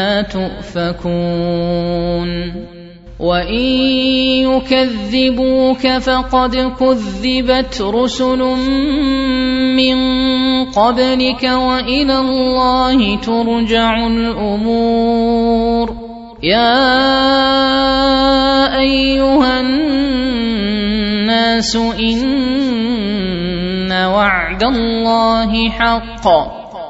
فانا تؤفكون. وإن يكذبوك فقد كذبت رسل من قبلك وإلى الله ترجع الأمور. يا أيها الناس إن وعد الله حق.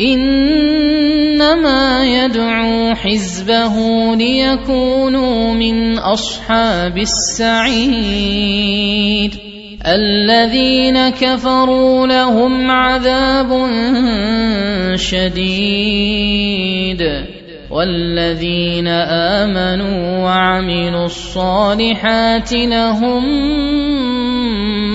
إنما يدعو حزبه ليكونوا من أصحاب السعير. الذين كفروا لهم عذاب شديد. والذين آمنوا وعملوا الصالحات لهم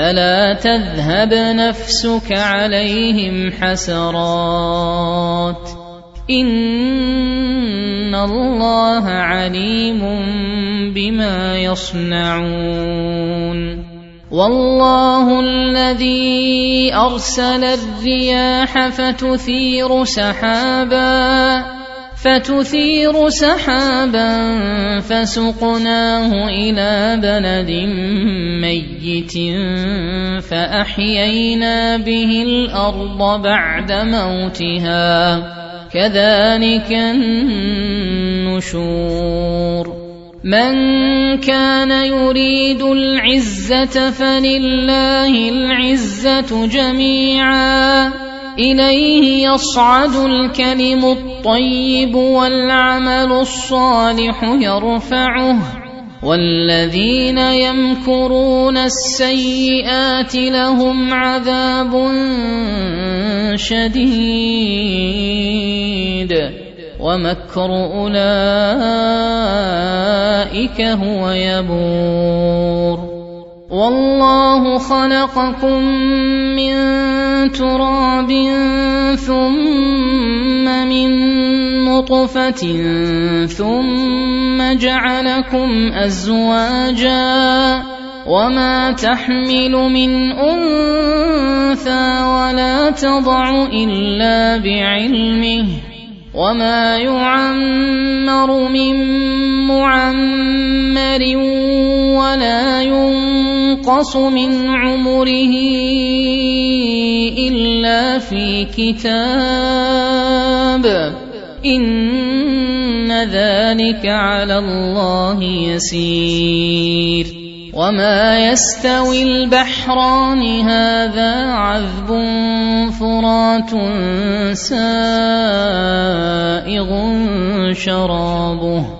فلا تذهب نفسك عليهم حسرات. إن الله عليم بما يصنعون. والله الذي أرسل الرياح فتثير سحابا. فتثير سحابا فسقناه إلى بلد ميت فأحيينا به الأرض بعد موتها. كذلك النشور. من كان يريد العزة فلله العزة جميعا. إليه يصعد الكلم الطيب والعمل الصالح يرفعه. والذين يمكرون السيئات لهم عذاب شديد. ومكر أولئك هو يبور. والله خلقكم من تراب ثم من نطفة ثم جعلكم أزواجا وما تحمل من أنثى ولا تضع إلا بعلمه وما يعمر من معمر ولا ينقص من عمره إلا في كتاب. إن ذلك على الله يسير. وما يستوي البحران هذا عذب فرات سائغ شرابه.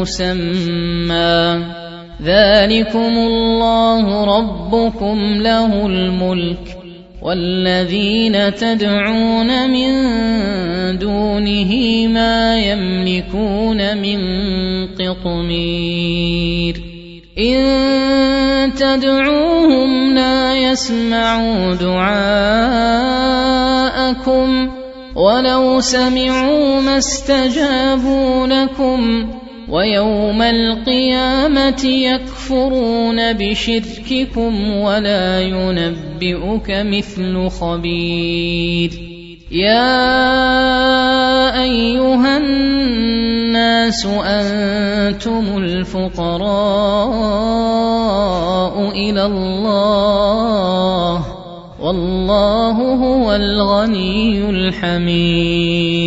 مسمى. ذلكم الله ربكم له الملك والذين تدعون من دونه ما يملكون من قطمير. إن تدعوهم لا يسمعوا دعاءكم ولو سمعوا ما استجابوا لكم ويوم القيامة يكفرون بشرككم ولا ينبئك مثل خبير. يا أيها الناس أنتم الفقراء إلى الله والله هو الغني الحميد.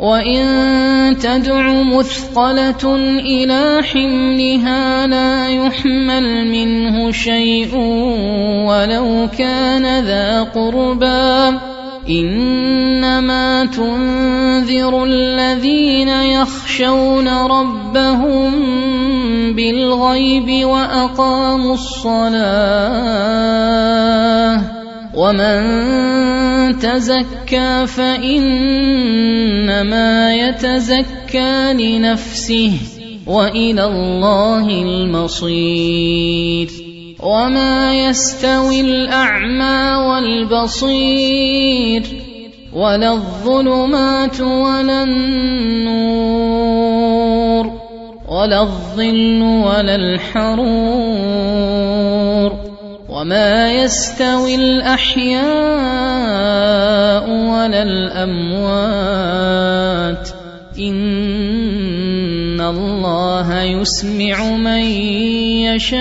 وان تدع مثقله إلى حملها لا يحمل منه شيء ولو كان ذا قربى انما تنذر الذين يخشون ربهم بالغيب واقاموا الصلاه ومن تزكى فانما يتزكى لنفسه والى الله المصير وما يستوي الاعمى والبصير ولا الظلمات ولا النور ولا الظل ولا الحرور وما يستوي الاحياء ولا الاموات ان الله يسمع من يشاء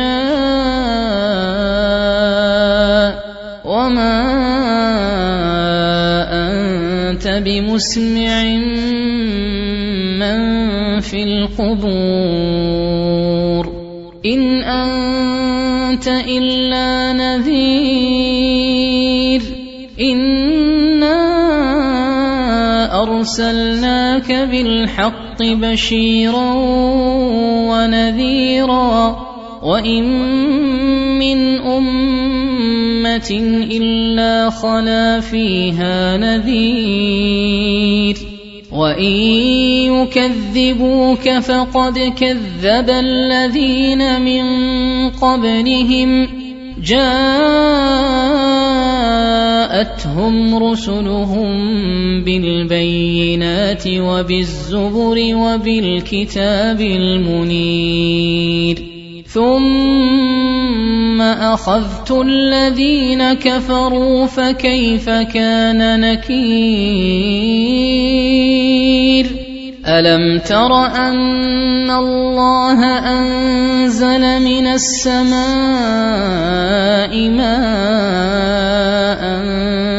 وما انت بمسمع من في القبور ان انت الا نذير انا ارسلناك بالحق بشيرا ونذيرا وان من امه الا خلا فيها نذير وان يكذبوك فقد كذب الذين من قبلهم جاءتهم رسلهم بالبينات وبالزبر وبالكتاب المنير. ثم أخذت الذين كفروا فكيف كان نكير؟ الم تر ان الله انزل من السماء ماء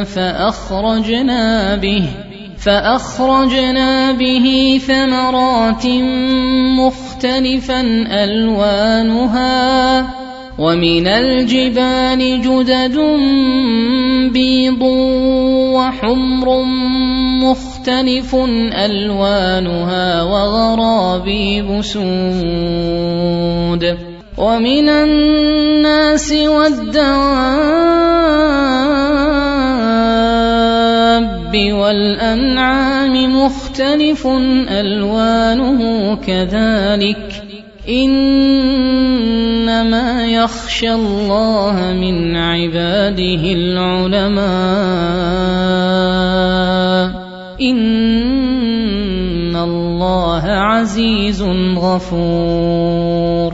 فاخرجنا به فأخرجنا به ثمرات مختلفا ألوانها ومن الجبال جدد بيض وحمر مختلف ألوانها وغرابيب سود ومن الناس والدواب والأنعام مختلف ألوانه كذلك إنما يخشى الله من عباده العلماء إن الله عزيز غفور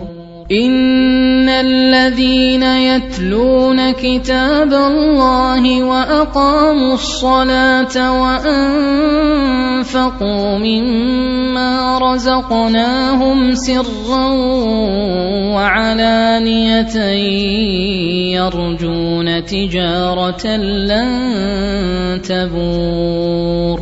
إن الذين يتلون كتاب الله وأقاموا الصلاة وأنفقوا مما رزقناهم سرا وعلانية يرجون تجارة لن تبور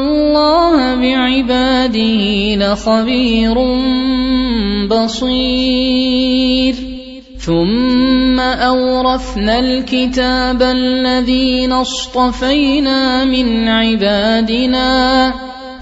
الله بعباده لخبير بصير. ثم أورثنا الكتاب الذين اصطفينا من عبادنا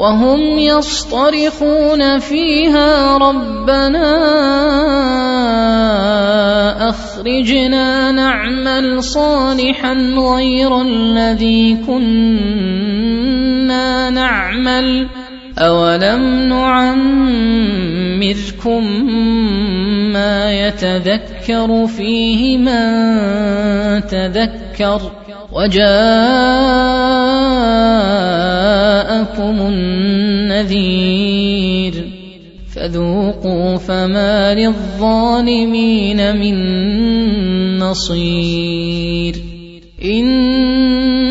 وهم يصطرخون فيها ربنا أخرجنا نعمل صالحا غير الذي كنا نعمل اولم نعمركم ما يتذكر فيه من تذكر وجاءكم النذير فذوقوا فما للظالمين من نصير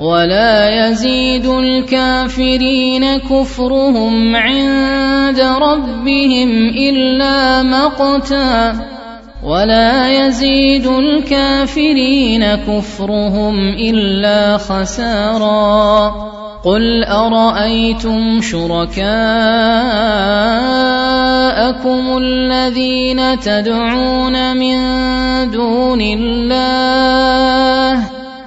ولا يزيد الكافرين كفرهم عند ربهم إلا مقتا ولا يزيد الكافرين كفرهم إلا خسارا قل أرأيتم شركاءكم الذين تدعون من دون الله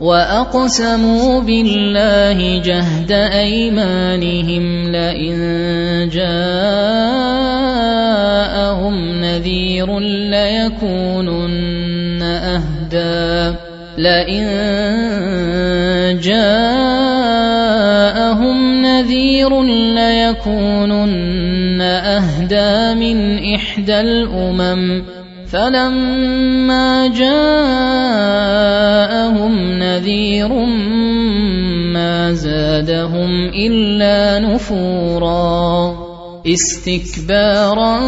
واقسموا بالله جهد ايمانهم لئن جاءهم نذير ليكونن اهدى لئن جاءهم نذير ليكونن اهدى من احدى الامم فلما جاءهم نذير ما زادهم الا نفورا استكبارا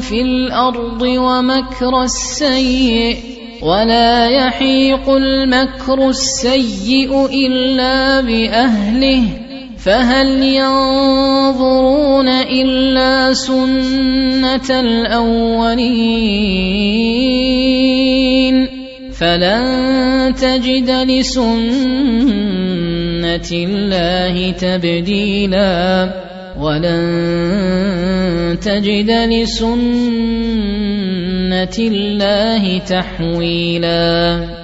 في الأرض ومكر السيئ ولا يحيق المكر السيئ الا باهله فهل ينظرون إلا سنة الأولين فلن تجد لسنة الله تبديلا ولن تجد لسنة الله تحويلا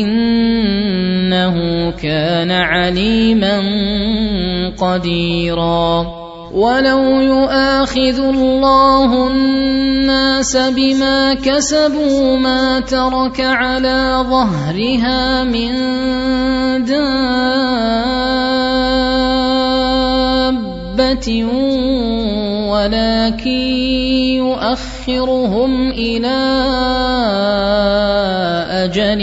إنه كان عليما قديرا. ولو يؤاخذ الله الناس بما كسبوا ما ترك على ظهرها من دابة ولكن يؤخرهم إلى أجل